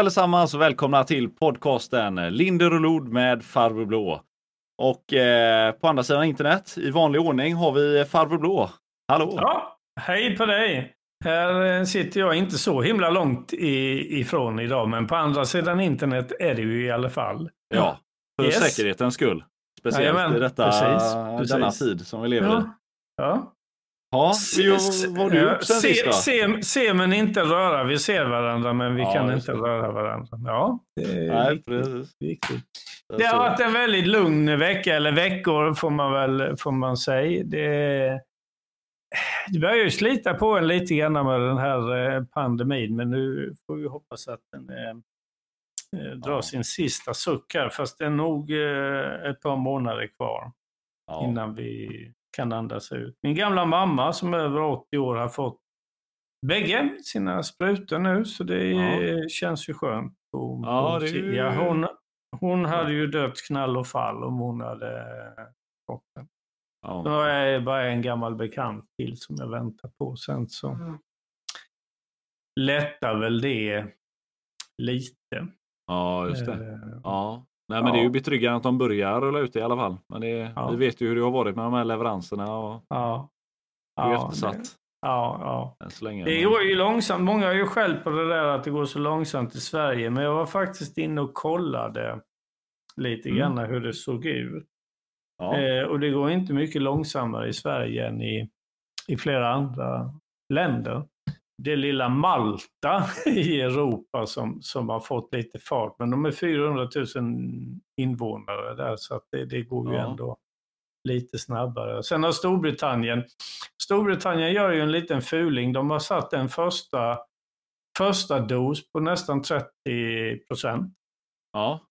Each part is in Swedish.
Allesammans och välkomna till podcasten Linder och Lod med Farbror Blå. Och eh, på andra sidan internet i vanlig ordning har vi Farbror Blå. Hallå! Ja, hej på dig! Här eh, sitter jag inte så himla långt ifrån idag, men på andra sidan internet är det ju i alla fall. Ja, för yes. säkerhetens skull. Speciellt Jajamän, i detta, precis, precis. denna tid som vi lever ja. i. Ja. Ja, vi, vad har du gjort sen se, sist då? Se, se men inte röra. Vi ser varandra men vi ja, kan inte det. röra varandra. Ja, det är Nej, viktigt. Precis. viktigt. Det har varit en väldigt lugn vecka, eller veckor får man väl får man säga. Det, det börjar ju slita på en lite grann med den här eh, pandemin, men nu får vi hoppas att den eh, eh, drar ja. sin sista suck här. Fast det är nog eh, ett par månader kvar ja. innan vi kan andas ut. Min gamla mamma som är över 80 år har fått bägge sina sprutor nu, så det ja. känns ju skönt. Och, ja, det ja, hon, hon hade ju dött knall och fall om hon hade fått den. Ja. Så är det bara en gammal bekant till som jag väntar på. Sen så mm. lättar väl det lite. Ja, just det. Eh, ja. Nej, men ja. det är ju betryggande att de börjar rulla ut det i alla fall. Men det, ja. vi vet ju hur det har varit med de här leveranserna. Och ja. Ja, eftersatt. Det, ja, ja. Länge, det går ju långsamt. Många har ju skällt på det där att det går så långsamt i Sverige. Men jag var faktiskt inne och kollade lite mm. grann hur det såg ut. Eh, och det går inte mycket långsammare i Sverige än i, i flera andra länder det lilla Malta i Europa som, som har fått lite fart. Men de är 400 000 invånare där så att det, det går ju ja. ändå lite snabbare. Sen har Storbritannien, Storbritannien gör ju en liten fuling. De har satt en första, första dos på nästan 30 procent. Ja.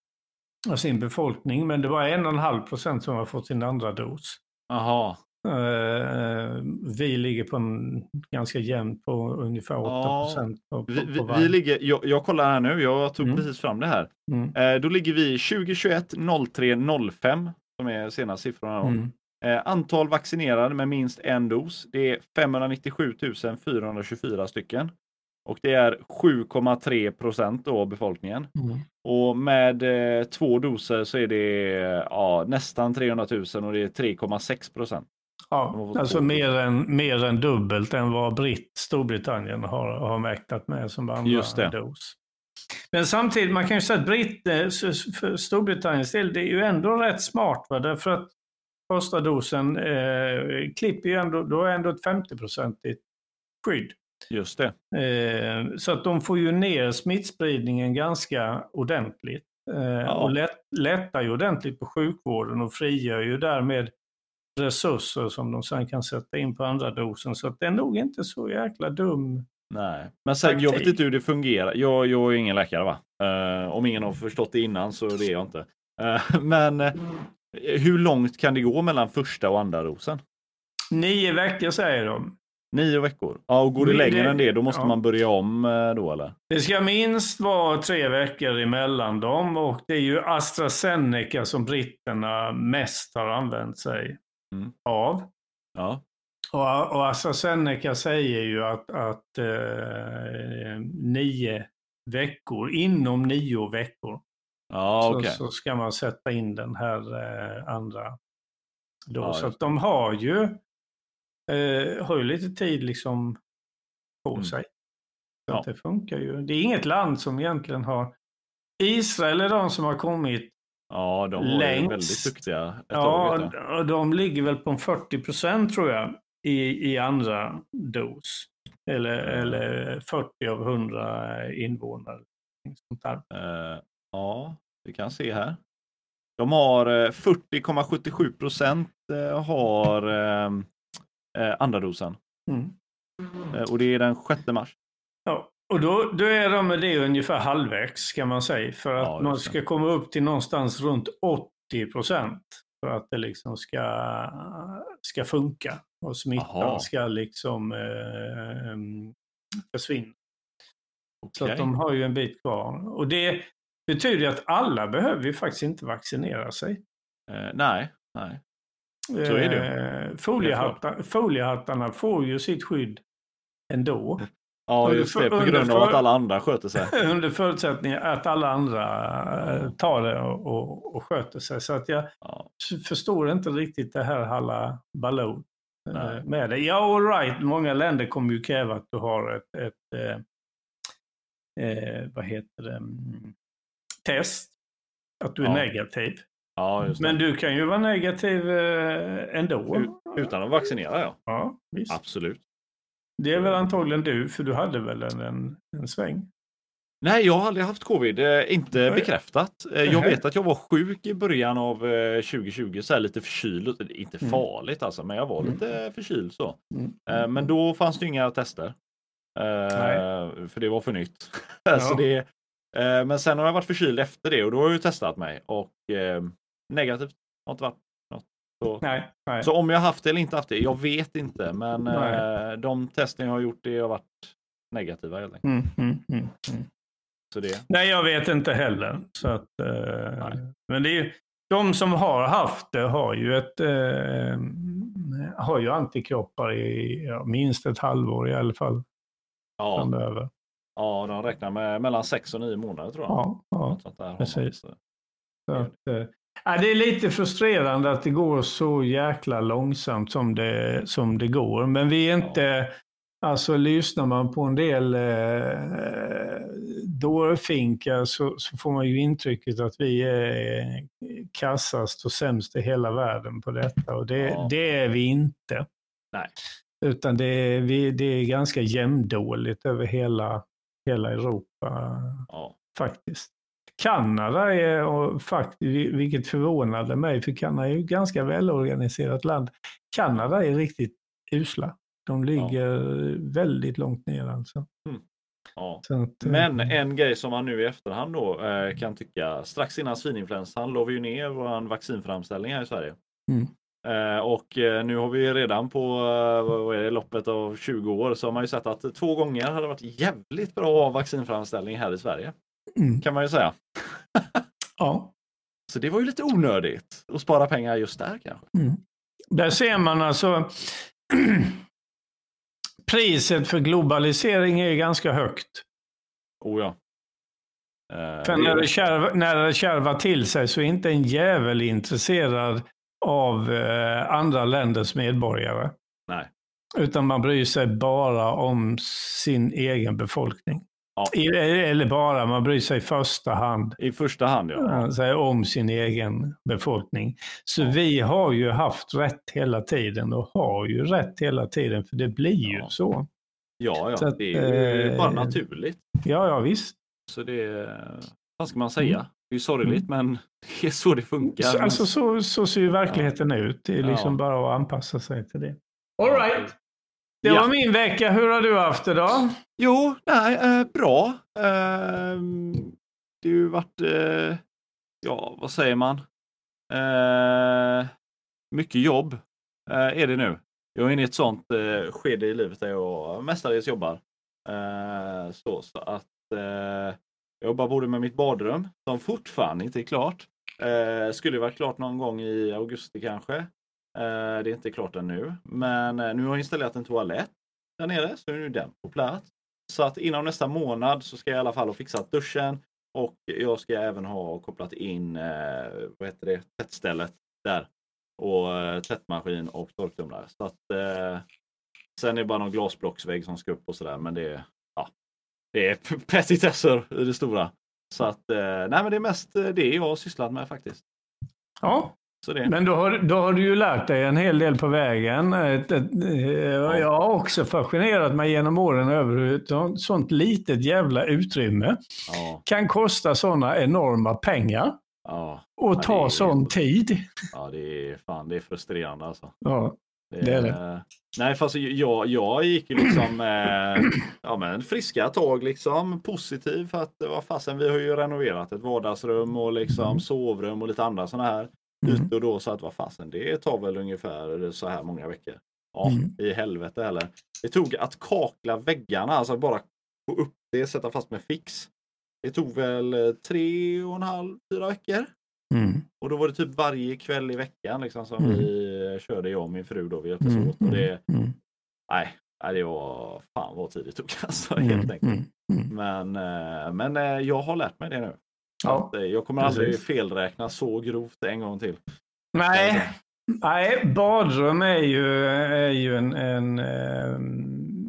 Av sin befolkning, men det var en och en halv procent som har fått sin andra dos. Jaha. Uh, vi ligger på en ganska jämnt på ungefär 8 ja, på, på, vi, vi, ligger, jag, jag, kollar här nu, jag tog mm. precis fram det här. Mm. Uh, då ligger vi 2021 03 05 som är senaste siffrorna. Mm. Uh, antal vaccinerade med minst en dos. Det är 597 424 stycken. Och det är 7,3 procent av befolkningen. Mm. Och med eh, två doser så är det ja, nästan 300 000 och det är 3,6 procent. Ja, alltså mer än, mer än dubbelt än vad Britt, Storbritannien har, har mäktat med som andra Just det. dos. Men samtidigt, man kan ju säga att Britt, eh, för Storbritanniens del, det är ju ändå rätt smart. Va? Därför att första dosen eh, klipper ju ändå, då är ändå ett 50-procentigt skydd. Just det. Eh, så att de får ju ner smittspridningen ganska ordentligt. Eh, ja. Och lätt, lättar ju ordentligt på sjukvården och frigör ju därmed resurser som de sen kan sätta in på andra dosen. Så det är nog inte så jäkla dum Nej, men sen jag vet inte hur det fungerar. Jag, jag är ingen läkare va? Uh, om ingen har förstått det innan så det är jag inte. Uh, men uh, hur långt kan det gå mellan första och andra dosen? Nio veckor säger de. Nio veckor? Ja, och går det längre det, än det då måste ja. man börja om då eller? Det ska minst vara tre veckor emellan dem och det är ju AstraZeneca som britterna mest har använt sig mm. av. Ja. Och, och AstraZeneca säger ju att, att eh, nio veckor, inom nio veckor, ja, okay. så, så, ska man sätta in den här eh, andra. Då. Ja, så att de har ju, eh, har ju lite tid liksom på mm. sig. Så ja. det funkar ju. Det är inget land som egentligen har Israel är de som har kommit Ja, de var längst. väldigt duktiga. ja, de ligger väl på 40 procent tror jag i, i andra dos. Eller, mm. eller 40 av 100 invånare. Sånt där. Uh, ja, vi kan se här. De har 40,77 eh, procent eh, har uh, andra dosen. Mm. Uh, och det är den 6 mars. Ja, och då, då är de med det ungefär halvvägs kan man säga. För att ja, man ska komma upp till någonstans runt 80 procent. För att det liksom ska, ska funka och smittan Aha. ska liksom eh, försvinna. Okay. Så att de har ju en bit kvar. Och det betyder att alla behöver ju faktiskt inte vaccinera sig. Eh, nej, nej. Så är det. Eh, foliehattar, foliehattarna får ju sitt skydd ändå. Ja, just det. På grund av att alla andra sköter sig. Under förutsättning att alla andra eh, tar det och, och, och sköter sig. Så att jag ja. förstår inte riktigt det här Halla Baloo eh, med det. Ja, all right. Många länder kommer ju kräva att du har ett, ett eh, eh, vad heter det, mm, test. Att du är ja. negativ. Ja, Men du kan ju vara negativ eh, ändå. Utan att vaccinera ja. Ja, visst. Absolut. Det är väl antagligen du, för du hade väl en, en, en sväng? Nej, jag har aldrig haft covid. Eh, inte Nej. bekräftat. Eh, jag vet att jag var sjuk i början av 2020, eh, så här lite förkyld. Inte mm. farligt alltså, men jag var mm. lite förkyld så. Mm. Eh, men då fanns det inga tester. För det var för nytt. Ja. så det, men sen har jag varit förkyld efter det och då har jag testat mig och negativt. Har inte varit så, nej, nej. så om jag haft det eller inte haft det, jag vet inte. Men eh, de testen jag har gjort det har varit negativa helt enkelt. Mm, mm, mm, mm, så det. Nej, jag vet inte heller. Så att, eh, men det är, de som har haft det har ju, ett, eh, har ju antikroppar i ja, minst ett halvår i alla fall. Ja. Framöver. Ja, de räknar med mellan sex och nio månader tror jag. Ja, ja precis. Så att, eh, Ja, det är lite frustrerande att det går så jäkla långsamt som det, som det går. Men vi är inte, ja. alltså lyssnar man på en del eh, dårfinkar så, så, får man ju intrycket att vi är kassast och sämst i hela världen på detta. Och det, ja. det är vi inte. Nej. Utan det är, vi, det är ganska jämndåligt över hela, hela Europa. Ja. Faktiskt. Kanada är, faktiskt, vilket förvånade mig, för Kanada är ju ett ganska välorganiserat land. Kanada är riktigt usla. De ligger ja. väldigt långt ner alltså. Mm. Ja. Att, Men eh, en grej som man nu i efterhand då eh, kan tycka, strax innan svininfluensan låg vi ju ner vår vaccinframställning här i Sverige. Mm. Eh, och nu har vi redan på vad är det, loppet av 20 år så har man ju sett att två gånger hade varit jävligt bra vaccinframställning här i Sverige. Mm. Kan man ju säga. ja. Så det var ju lite onödigt att spara pengar just där kanske. Mm. Där ser man alltså priset för globalisering är ganska högt. Oh ja. Eh, för när det, kärva, när det kärvar till sig så är inte en jävel intresserad av eh, andra länders medborgare. Nej. Utan man bryr sig bara om sin egen befolkning. Ja. Eller bara, man bryr sig i första hand. I första hand, ja. Säger om sin egen befolkning. Så ja. vi har ju haft rätt hela tiden och har ju rätt hela tiden, för det blir ju så. Ja, ja. Så att, det är ju eh, bara naturligt. Ja, ja visst. Så det, vad ska man säga? Mm. Det är sorgligt, mm. men det är så det funkar. Så, alltså, så, så ser ju verkligheten ja. ut. Det är liksom bara att anpassa sig till det. All right. Det var min vecka. Hur har du haft det då? Jo, nej, eh, bra. Eh, det har ju varit, eh, ja, vad säger man? Eh, mycket jobb eh, är det nu. Jag är inne i ett sånt eh, skede i livet där jag mestadels jobbar. så, så att jag jobbar både med mitt badrum, som fortfarande inte är klart. skulle vara klart någon gång i augusti kanske. Eh, det är inte klart ännu, men eh, nu har jag installerat en toalett där nere, så nu är den på plats. Så att inom nästa månad så ska jag i alla fall ha fixat duschen och jag ska även ha kopplat in eh, vad heter det, tvättstället där och tvättmaskin och torktumlare. Så att, eh, sen är det bara någon glasblocksvägg som ska upp och sådär, men det är, ja, det är petitesser i det stora. Så att, eh, nej men det är mest det jag har sysslat med faktiskt. Ja, men då har, då har du ju lärt dig en hel del på vägen. Ett, jag har också fascinerat mig genom åren över hur sånt litet jävla utrymme ja. kan kosta sådana enorma pengar. Ja. Och ta ja, sån tid. Ja, det är, fan, det är frustrerande alltså. Ja, det, det är det. Nej, fast jag, jag gick liksom eh, ja, men friska tag liksom. Positiv för att vad fasen, vi har ju renoverat ett vardagsrum och liksom mm. sovrum och lite andra sådana här mm. ut och då sa att vad fasen, det tar väl ungefär så här många veckor. Ja, mm. i helvete heller. Det tog att kakla väggarna, alltså bara få upp det, sätta fast med fix. Det tog väl eh, tre och en halv, fyra veckor. Mm. Och då var det typ varje kväll i veckan liksom, som mm. vi körde, jag och min fru. Då, vi hjälptes mm. åt. Och det, mm. nej, det var fan vad tid det tog alltså, mm, helt enkelt. Mm, mm. Men, eh, men eh, jag har lärt mig det nu. Ja, att, jag kommer precis. aldrig felräkna så grovt en gång till. Nej, Nej badrum är ju, är ju en, en,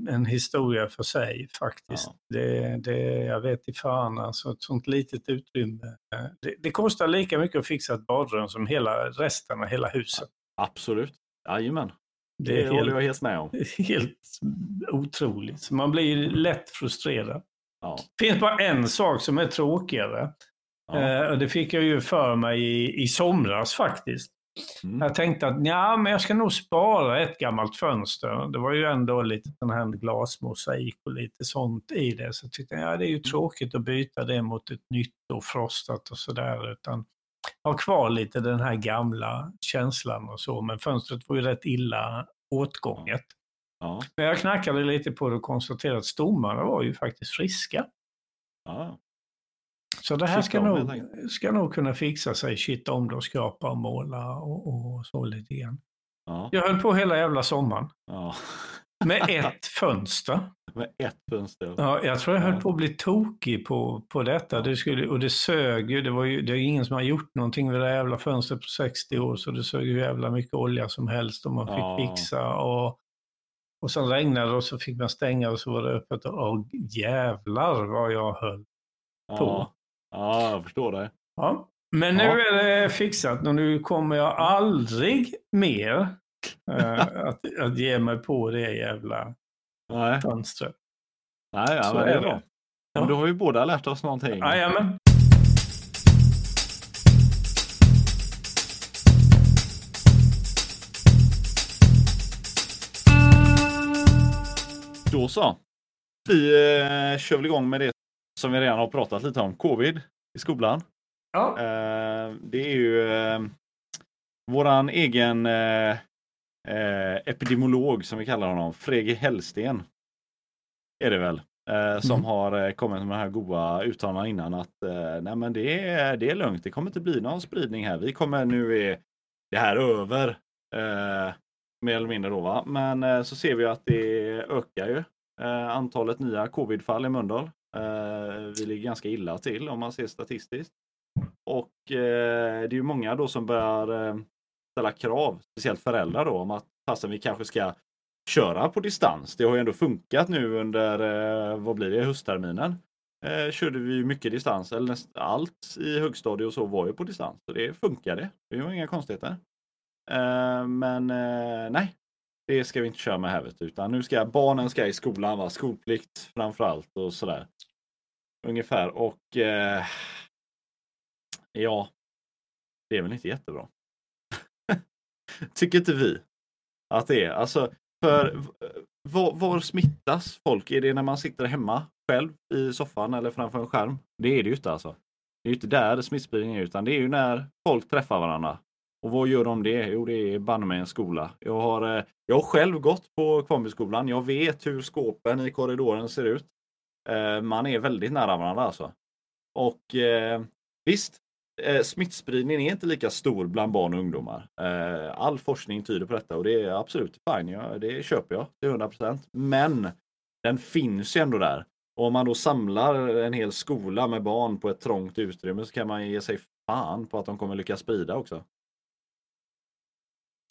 en historia för sig faktiskt. Ja. Det, det, jag vet i fan alltså, ett sånt litet utrymme. Det, det, kostar lika mycket att fixa ett badrum som hela resten av hela huset. Absolut, jajamän. Det, det håller jag helt med om. Helt otroligt. Så man blir lätt frustrerad. Ja. Det finns bara en sak som är tråkigare. Ja. Eh, det fick jag ju för mig i, i somras faktiskt. Mm. Jag tänkte att ja, men jag ska nog spara ett gammalt fönster. Det var ju ändå lite sån här glasmosaik och lite sånt i det. Så jag tyckte ja, det är ju mm. tråkigt att byta det mot ett nytt och frostat och sådär. Utan ha kvar lite den här gamla känslan och så. Men fönstret var ju rätt illa åtgånget. Ja. Men jag knackade lite på det och konstaterade att stommarna var ju faktiskt friska. Ja. Så det här ska, nog, ska nog kunna fixa sig, kitta om det och skrapa och måla och, och så lite grann. Ja. Jag höll på hela jävla sommaren. Ja. Med ett fönster. Med ett fönster? Ja, jag tror jag höll på att bli tokig på, på detta. Det skulle, och det sög ju. Det, var ju. det är ingen som har gjort någonting med det jävla fönstret på 60 år, så det sög ju jävla mycket olja som helst och man fick ja. fixa. Och, och sen regnade det och så fick man stänga och så var det öppet. Och jävlar vad jag höll på. Ja, jag förstår det. Ja. Men nu ja. är det fixat och nu kommer jag aldrig mer äh, att, att ge mig på det jävla Nej. fönstret. Nej, ja, men det är bra. Ja. då har vi båda lärt oss någonting. Jajamän. Då så. Vi eh, kör väl igång med det som vi redan har pratat lite om, covid i skolan. Ja. Eh, det är ju eh, våran egen eh, eh epidemiolog som vi kallar honom, Frege Hellsten. Är det väl. Eh, som mm. har eh, kommit med de här goda uttalandena innan att nej men det är, det är lugnt, det kommer inte bli någon spridning här. Vi kommer nu är det här över. mer eller mindre då va. Men så ser vi att det ökar ju antalet nya covidfall i Mölndal. Eh, vi ligger ganska illa till om man ser statistiskt. Och eh, det är ju många då som börjar eh, ställa krav, speciellt föräldrar då, om att passen vi kanske ska köra på distans. Det har ju ändå funkat nu under, eh, vad blir det, höstterminen. Eh, körde vi mycket distans, eller näst, allt i högstadiet och så var ju på distans. Så det funkade. Det var inga konstigheter. Eh, men eh, nej, det ska vi inte köra med här, utan nu ska barnen ska i skolan, va? skolplikt framför allt och sådär. Ungefär och eh, ja, det är väl inte jättebra. Tycker inte vi att det är. Alltså, för var, var, smittas folk? Är det när man sitter hemma själv i soffan eller framför en skärm? Det är det ju inte alltså. Det är ju inte där smittspridningen är utan det är ju när folk träffar varandra. Och vad gör de det? Jo, det är banne med en skola. Jag har, eh, jag har själv gått på Kvarnbyskolan. Jag vet hur skåpen i korridoren ser ut. Eh, man är väldigt nära varandra alltså. Och eh, visst, eh, smittspridningen är inte lika stor bland barn och ungdomar. Eh, all forskning tyder på detta och det är absolut fine. Ja, det köper jag till 100% Men den finns ju ändå där. Och om man då samlar en hel skola med barn på ett trångt utrymme så kan man ge sig fan på att de kommer lyckas sprida också.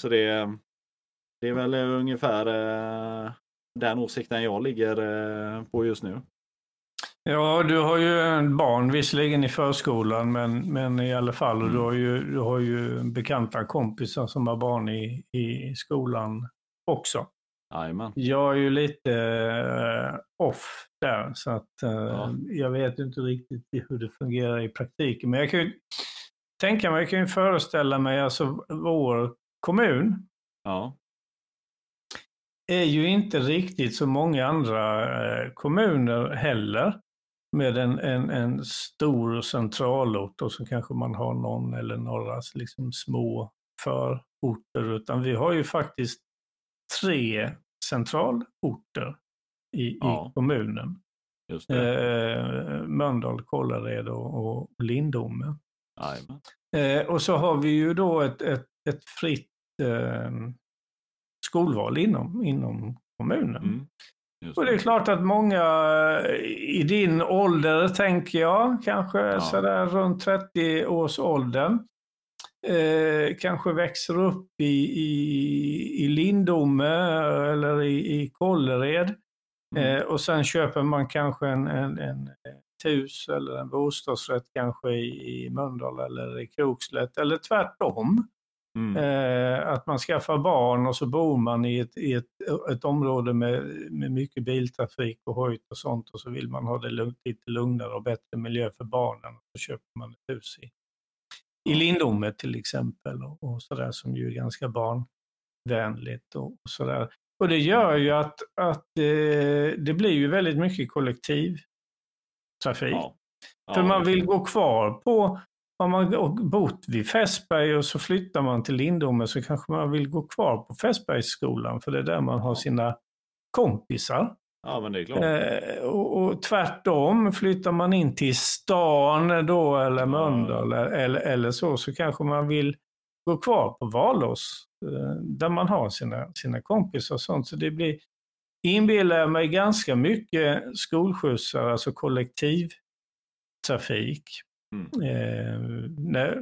Så det, det är väl ungefär eh, den åsikten jag ligger eh, på just nu. Ja, du har ju barn, visserligen i förskolan, men, men i alla fall. Mm. Du, har ju, du har ju bekanta kompisar som har barn i, i skolan också. Amen. Jag är ju lite uh, off där, så att uh, ja. jag vet inte riktigt hur det fungerar i praktiken. Men jag kan ju tänka mig, jag kan ju föreställa mig, alltså vår kommun ja. är ju inte riktigt som många andra eh, kommuner heller med en, en, en stor centralort och så kanske man har någon eller några liksom små förorter, utan vi har ju faktiskt tre centralorter i, ja. i kommunen. Eh, Mölndal, Kållered och, och Lindome. Eh, och så har vi ju då ett, ett, ett fritt eh, skolval inom, inom kommunen. Mm. Och det är klart att många i din ålder, tänker jag, kanske ja. sådär runt 30 års åldern, eh, kanske växer upp i, i, i Lindome eller i, i Kållered. Mm. Eh, och sen köper man kanske en, en, en hus eller en bostadsrätt kanske i, i Mölndal eller i Krokslätt eller tvärtom. Mm. Eh, att man skaffar barn och så bor man i ett, i ett, ett område med, med mycket biltrafik och hojt och sånt och så vill man ha det lugnt, lite lugnare och bättre miljö för barnen. Och så köper man ett hus i, i Lindome till exempel och, och sådär som ju är ganska barnvänligt och, och sådär. Och det gör ju att, att eh, det blir ju väldigt mycket kollektivtrafik. Ja. Ja, För man vill gå kvar på har man bott vid Fässberg och så flyttar man till Lindome så kanske man vill gå kvar på Fässbergsskolan för det är där man har sina kompisar. Ja, men det är klart. Eh, och, och, tvärtom, flyttar man in till stan då eller Mölndal ja. eller, eller så, så kanske man vill gå kvar på Valås eh, där man har sina, sina kompisar och sånt. Så det blir, inbillar jag mig, ganska mycket skolskjutsar, alltså kollektivtrafik Mm. Eh,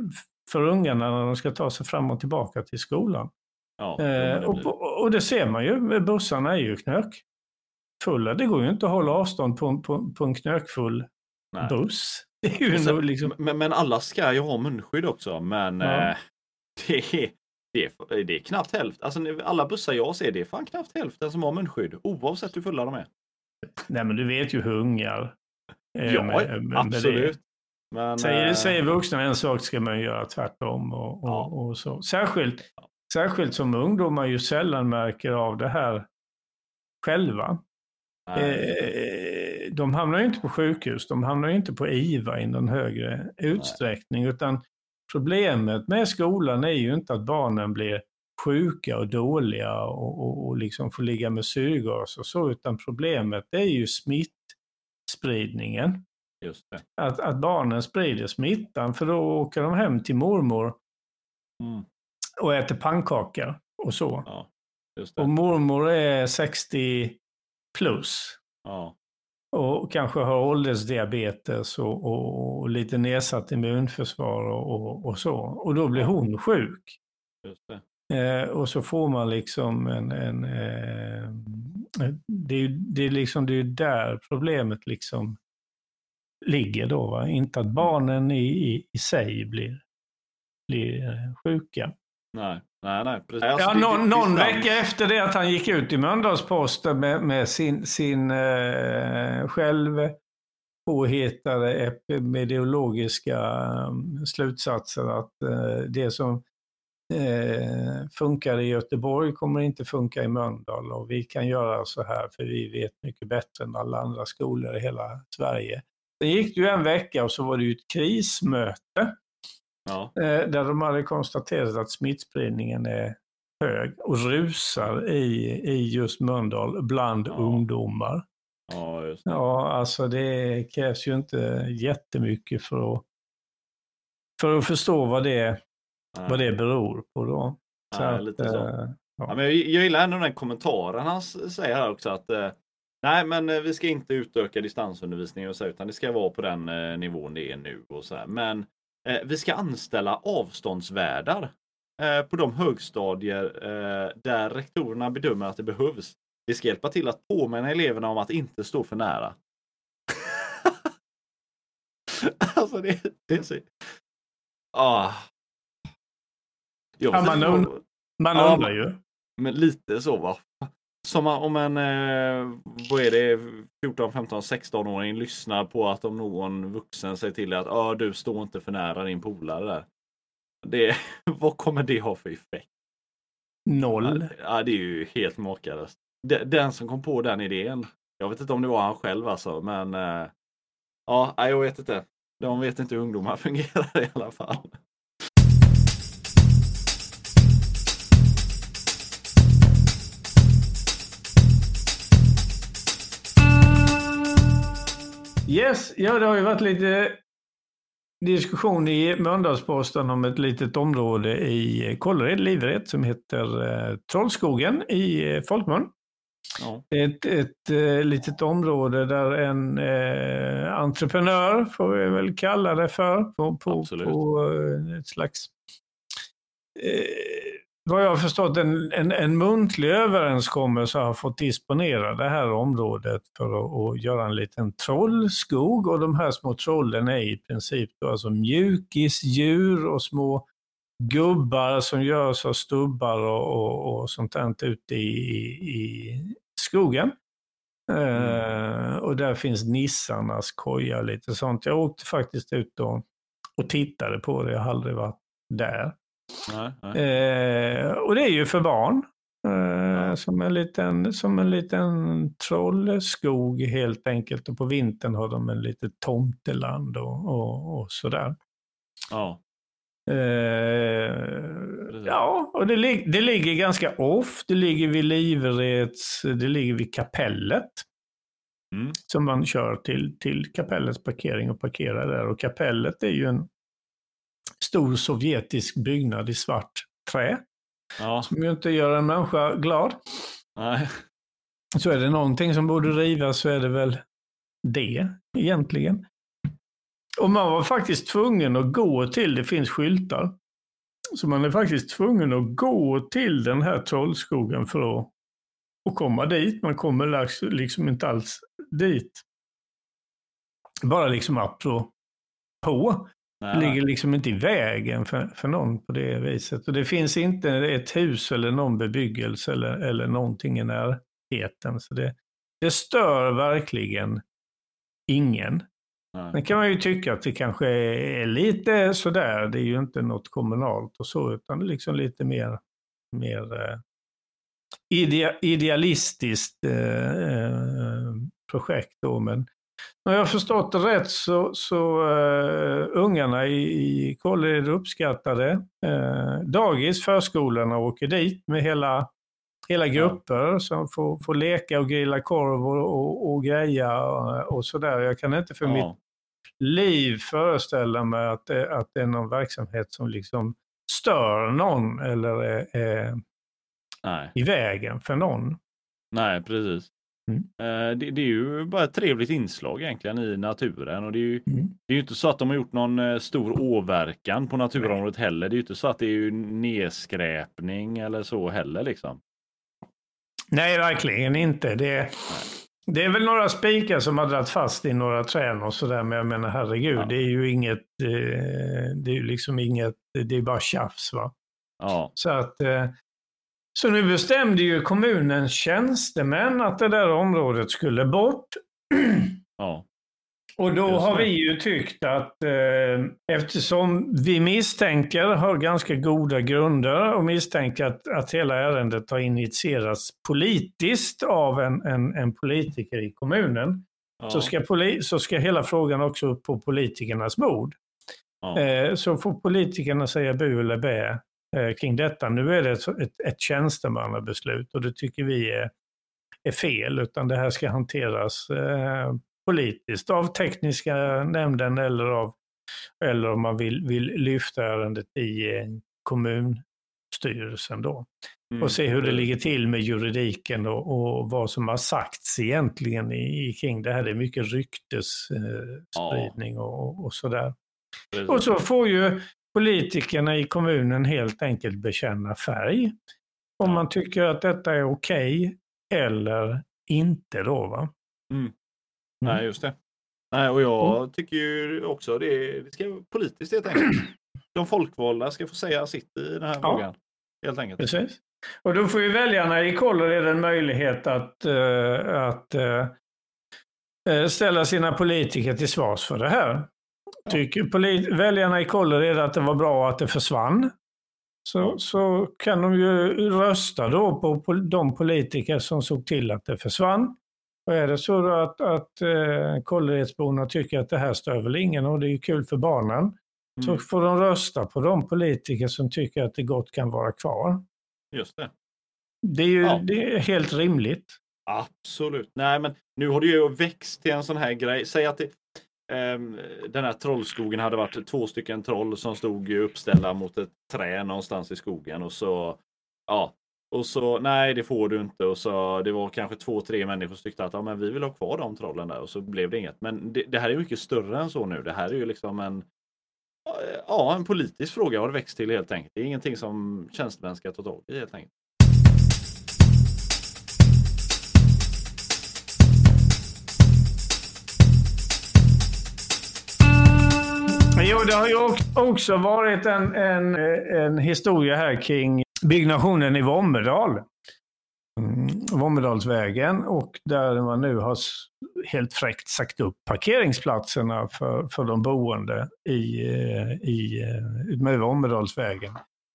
för ungarna när de ska ta sig fram och tillbaka till skolan. Ja, eh, och, och, det ser man ju, bussarna är ju knökfulla. Det går ju inte att hålla avstånd på, på, på en knökfull Nej. buss. Det Sen, liksom... men, men, alla ska ju ha munskydd också, men ja. eh, det, är, det, är, det är knappt hälften. Alltså, alla bussar jag ser, det är fan knappt hälften som har munskydd, oavsett hur fulla de är. Nej, men du vet ju hur ungar Ja, med, med absolut. Men, säger, äh... säger vuxna en sak ska man göra tvärtom. Och, och, ja. och så. Särskilt, särskilt som ungdomar ju sällan märker av det här själva. Eh, de hamnar ju inte på sjukhus, de hamnar ju inte på IVA i någon högre utsträckning. Nej. Utan problemet med skolan är ju inte att barnen blir sjuka och dåliga och, och, och liksom får ligga med syrgas och så, utan problemet är ju smittspridningen. Att, att barnen sprider smittan för då åker de hem till mormor mm. och äter pannkaka och så. Ja, och mormor är 60 plus. Ja. Och kanske har åldersdiabetes och, och, och lite nedsatt immunförsvar och, och, och, så. Och då blir hon sjuk. Eh, och så får man liksom en... en eh, det, är, det, är liksom, det är där problemet liksom ligger då. Va? Inte att mm. barnen i, i, i sig blir, blir sjuka. Nej, nej, nej. Precis. Ja, någon, någon vecka efter det att han gick ut i Mölndalsposten med, med sin, sin eh, själv påhittade epidemiologiska um, slutsatser att eh, det som eh, funkar i Göteborg kommer inte funka i Mölndal och vi kan göra så här för vi vet mycket bättre än alla andra skolor i hela Sverige. Sen gick det ju en vecka och så var det ju ett krismöte. Ja. Eh, där de hade konstaterat att smittspridningen är hög och rusar i, i just Mölndal bland ja. ungdomar. Ja, just det. ja, alltså det krävs ju inte jättemycket för att, för att förstå vad det, vad det beror på. Då. Så Nej, att, lite så. Äh, ja. men jag, jag gillar ändå den kommentaren han säger här också att eh, Nej, men eh, vi ska inte utöka distansundervisningen och så, utan det ska vara på den eh, nivån det är nu. och så här. Men eh, vi ska anställa avståndsvärdar eh, på de högstadier eh, där rektorerna bedömer att det behövs. Det ska hjälpa till att påminna eleverna om att inte stå för nära. alltså det, det är så... Ah. Ja, man, und man undrar ju. Men lite så va. Som om en, eh, vad är det, 14, 15, 16-åring lyssnar på att om någon vuxen säger till dig att ah, du står inte för nära din polare där. Det, vad kommer det ha för effekt? Noll. Ja, det är ju helt makalöst. Den som kom på den idén. Jag vet inte om det var han själv alltså, men eh, ja, jag vet inte. De vet inte hur ungdomar fungerar i alla fall. Yes, ja det har ju varit lite diskussion i Mölndalsposten om ett litet område i Kållered, Livered, som heter eh, Trollskogen i eh, folkmun. Ja. Ett, ett eh, litet område där en eh, entreprenör, får vi väl kalla det för, på, på, på eh, ett slags eh, vad jag har förstått, en, en, en muntlig överenskommelse har fått disponera det här området för att, att, göra en liten trollskog. Och de här små trollen är i princip då alltså mjukisdjur och små gubbar som görs av stubbar och, och, och sånt där ute i, i skogen. Mm. Uh, och där finns nissarnas koja och lite sånt. Jag åkte faktiskt ut och, och tittade på det, jag har aldrig varit där. Nej, nej. Eh, och det är ju för barn. Eh, som, en liten, som en liten trollskog helt enkelt. Och på vintern har de en litet tomteland och, och, och sådär. Ja. Eh, ja, och det, det ligger ganska off. Det ligger vid Livereds, det ligger vid kapellet. Mm. Som man kör till, till kapellets parkering och parkerar där. Och kapellet är ju en stor sovjetisk byggnad i svart trä. Ja. Som ju inte gör en människa glad. Nej. Så är det någonting som borde rivas så är det väl det egentligen. Och man var faktiskt tvungen att gå till, det finns skyltar, så man är faktiskt tvungen att gå till den här trollskogen för att, att komma dit. Man kommer liksom inte alls dit. Bara liksom apropå. Nej. ligger liksom inte i vägen för, för någon på det viset. Och det finns inte ett hus eller någon bebyggelse eller, eller någonting i närheten. Så det, det stör verkligen ingen. Nej. Sen kan man ju tycka att det kanske är lite sådär, det är ju inte något kommunalt och så, utan liksom lite mer, mer eh, idea, idealistiskt eh, eh projekt. Då. Men om jag förstått det rätt så, så uh, ungarna i, i Kållered uppskattade uh, dagis, förskolorna åker dit med hela, hela grupper ja. som får, får leka och grilla korv och, och, och greja och, och sådär. Jag kan inte för ja. mitt liv föreställa mig att det, att det är någon verksamhet som liksom stör någon eller är, är i vägen för någon. Nej, precis. Mm. Eh, det, det, är ju bara ett trevligt inslag egentligen i naturen och det är ju, mm. det är ju inte så att de har gjort någon eh, stor åverkan på naturområdet heller. Det är ju inte så att det är nedskräpning eller så heller liksom. Nej, verkligen inte. Det, det är väl några spikar som har dragit fast i några trän och sådär, men jag menar herregud, ja. det är ju inget, eh, det är ju liksom inget, det är bara tjafs va. Ja. Så att så nu bestämde ju kommunens tjänstemän att det där området skulle bort. Ja. Och då har vi ju tyckt att eh, eftersom vi misstänker, har ganska goda grunder och misstänker att, att hela ärendet har initierats politiskt av en, en, en politiker i kommunen, ja. så, ska poli så ska hela frågan också upp på politikernas bord. Ja. Eh, så får politikerna säga bu eller bä Eh, kring detta. Nu är det ett, ett, ett tjänstemannabeslut och det tycker vi är, är fel, utan det här ska hanteras eh, politiskt av tekniska nämnden eller, av, eller om man vill, vill lyfta ärendet i eh, kommunstyrelsen då. Mm. Och se hur det ligger till med juridiken och, och vad som har sagts egentligen i, kring det här. Det är mycket ryktesspridning eh, ja. och, och sådär. Och så får ju politikerna i kommunen helt enkelt bekänna färg. Om man tycker att detta är okej okay, eller inte då. Va? Mm. Mm. Nej, just det. Nej, och jag mm. tycker ju också det, det ska politiskt helt enkelt. De folkvalda ska få säga sitt i den här ja. frågan. Helt enkelt. Precis. Och då får ju väljarna i Kållered en möjlighet att, uh, att uh, ställa sina politiker till svars för det här. Tycker väljarna i Kållered att det var bra att det försvann så, så kan de ju rösta då på de politiker som såg till att det försvann. Och är det så att, att eh, Kålleredsborna tycker att det här stör väl ingen och det är kul för barnen, mm. så får de rösta på de politiker som tycker att det gott kan vara kvar. Just det. Det är ju ja. det är helt rimligt. Absolut. Nej, men nu har det ju växt till en sån här grej. Säg att det, Ehm, den här trollskogen hade varit två stycken troll som stod uppställda mot ett trä någonstans i skogen och så ja, Och så nej, det får du inte. Och så det var kanske två, tre människor som tyckte att ja, men vi vill ha kvar de trollen där och så blev det inget. Men det, det här är mycket större än så nu. Det här är ju liksom en Ja, en politisk fråga har det växt till helt enkelt. Det är ingenting som tjänstemän ska ta tag i helt enkelt. Jo, det har ju också varit en, en, en historia här kring byggnationen i Vommedal. Mm, Vommedalsvägen och där man nu har helt fräckt sagt upp parkeringsplatserna för, för de boende i, eh, i, eh, utmed Vommedalsvägen.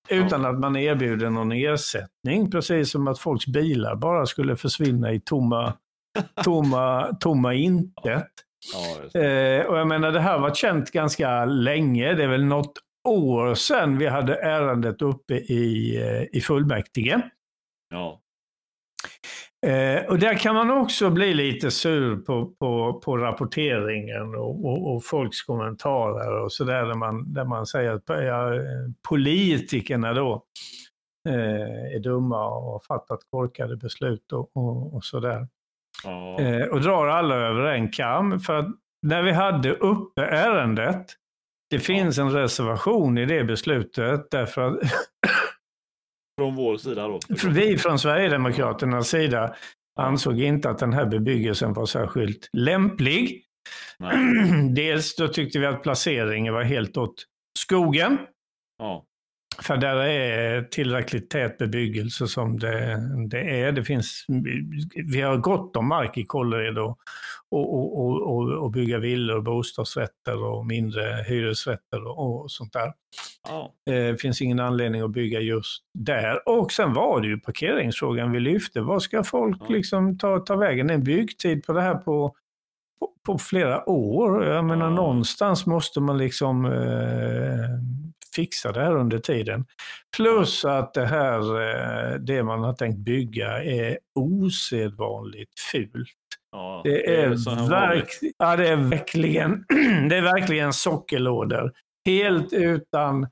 Utan att man erbjuder någon ersättning, precis som att folks bilar bara skulle försvinna i tomma, tomma, tomma intet. Ja, eh, och jag menar, det här var känt ganska länge. Det är väl något år sedan vi hade ärendet uppe i, eh, i fullmäktige. Ja. Eh, och där kan man också bli lite sur på, på, på rapporteringen och, och, och folks kommentarer och sådär där man, där man säger att ja, politikerna då eh, är dumma och har fattat korkade beslut och, och, och sådär. Ja. Eh, och drar alla över en kam. För att när vi hade uppe ärendet, det finns en reservation i det beslutet därför att Från vår sida då? Vi från Sverigedemokraternas sida ansåg inte att den här bebyggelsen var särskilt lämplig. Nej. Dels då tyckte vi att placeringen var helt åt skogen. Ja. För där är tillräckligt tät bebyggelse som det, det är. Det finns, vi har gott om mark i Kållered och, och, och, och, och bygga villor, bostadsrätter och mindre hyresrätter och, och sånt där. Oh. Det finns ingen anledning att bygga just där. Och sen var det ju parkeringsfrågan vi lyfte. Vad ska folk oh. liksom ta, ta vägen? En byggtid på det här på, på, på flera år. Jag menar oh. någonstans måste man liksom eh, fixa det här under tiden. Plus att det här, eh, det man har tänkt bygga är osedvanligt fult. Ja, det, är, är verk, ja, det är verkligen, det är verkligen sockerlådor. Helt utan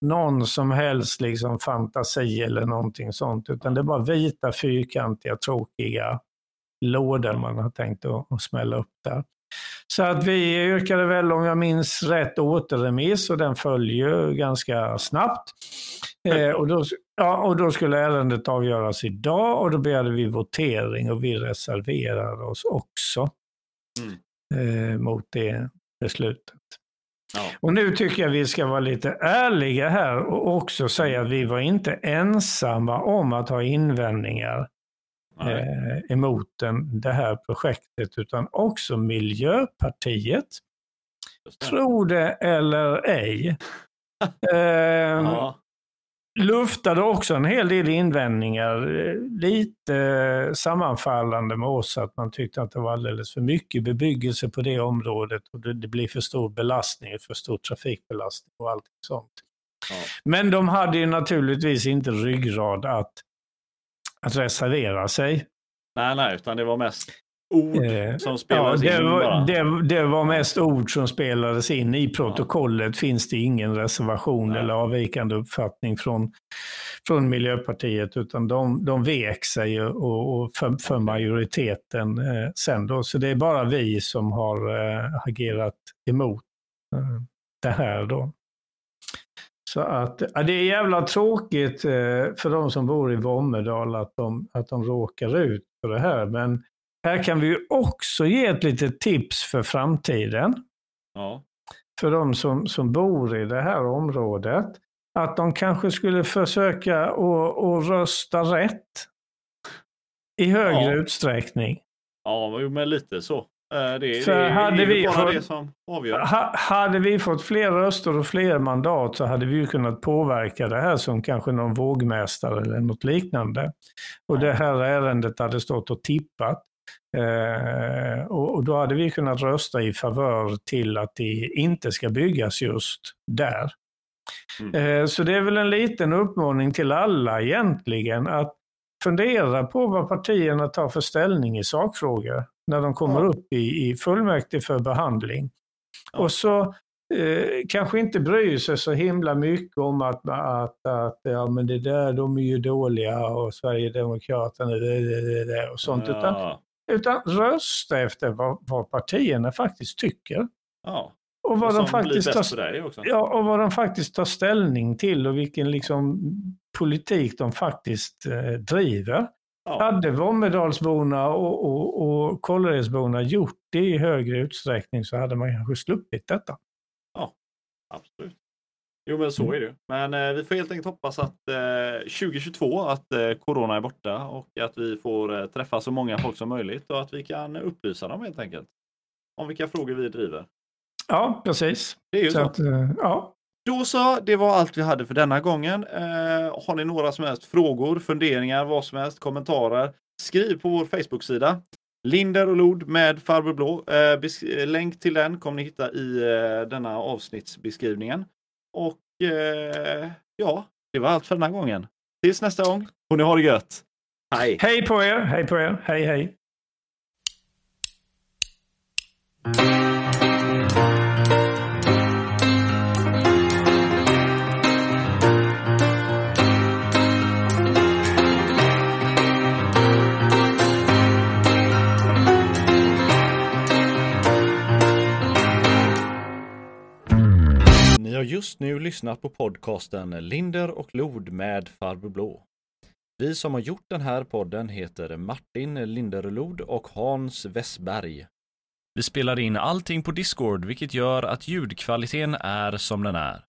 någon som helst liksom fantasi eller någonting sånt. Utan det är bara vita, fyrkantiga, tråkiga lådor man har tänkt att, att smälla upp där. Så att vi yrkade väl, om jag minns rätt, återremiss och den följer ganska snabbt. Eh, och, då, ja, och då skulle ärendet avgöras idag och då begärde vi votering och vi reserverade oss också mm. eh, mot det beslutet. Ja. Och nu tycker jag vi ska vara lite ärliga här och också säga att vi var inte ensamma om att ha invändningar eh, emot den, det här projektet utan också Miljöpartiet. Tro det eller ej. eh, ja. Luftade också en hel del invändningar, lite sammanfallande med oss att man tyckte att det var alldeles för mycket bebyggelse på det området och det, det blir för stor belastning, för stor trafikbelastning och allt sånt. Ja. Men de hade ju naturligtvis inte ryggrad att att reservera sig. Nej, nej, utan det var mest ord eh, som spelades ja, det in var, bara. Det, det, var mest ord som spelades in. I protokollet ja. finns det ingen reservation nej. eller avvikande uppfattning från, från Miljöpartiet, utan de, de vek sig och, och för, för majoriteten eh, sen då. Så det är bara vi som har eh, agerat emot eh, det här då. Så att, ja, det är jävla tråkigt eh, för de som bor i Vommedal att de, att de råkar ut för det här. Men här kan vi också ge ett litet tips för framtiden. Ja. För de som, som bor i det här området. Att de kanske skulle försöka att rösta rätt i högre ja. utsträckning. Ja, men lite så. Eh, det, det, hade det vi bara fått, det som avgör. hade vi fått fler röster och fler mandat så hade vi kunnat påverka det här som kanske någon vågmästare eller något liknande. Och det här ärendet hade stått och tippat. Eh, och, och, då hade vi kunnat rösta i favör till att det inte ska byggas just där. Mm. Eh, så det är väl en liten uppmaning till alla egentligen att fundera på vad partierna tar för ställning i sakfrågor när de kommer ja. upp i, i fullmäktige för behandling. Ja. Och så eh, kanske inte bryr sig så himla mycket om att, att, att ja, men det där, de är ju dåliga och Sverigedemokraterna det, det, det, och sånt. Ja. Utan, utan rösta efter vad, vad partierna faktiskt tycker. Ja. Och vad, de faktiskt tar, ja, och vad de faktiskt tar ställning till och vilken liksom, politik de faktiskt eh, driver. Ja. Hade Våmmedalsborna och, och, och Kålleredsborna gjort det i högre utsträckning så hade man kanske sluppit detta. Ja, absolut. Jo, men så är det. Men eh, vi får helt enkelt hoppas att eh, 2022 att eh, corona är borta och att vi får eh, träffa så många folk som möjligt och att vi kan upplysa dem helt enkelt om vilka frågor vi driver. Ja, precis. Det är ju så. så. Att, eh, ja. Då så, det var allt vi hade för denna gången. Eh, har ni några som helst frågor, funderingar, vad som helst, kommentarer? Skriv på vår Facebook-sida. Linder och Lod med Farbror Blå. Eh, länk till den kommer ni hitta i eh, denna avsnittsbeskrivningen. Och eh, ja, det var allt för denna gången. Tills nästa gång får ni ha det gött. Hej! Hej på er! Hej på er! Hej hej! Har just nu lyssnat på podcasten Linder och Lod med Farbror Blå. Vi som har gjort den här podden heter Martin Linderlod och Hans Wessberg. Vi spelar in allting på Discord, vilket gör att ljudkvaliteten är som den är.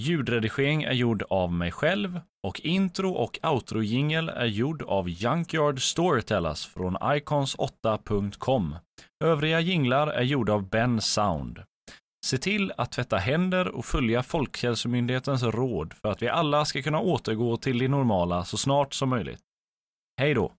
Ljudredigering är gjord av mig själv och intro och outro jingel är gjord av Junkyard Storytellers från icons8.com. Övriga jinglar är gjorda av Ben Sound. Se till att tvätta händer och följa Folkhälsomyndighetens råd för att vi alla ska kunna återgå till det normala så snart som möjligt. Hej då!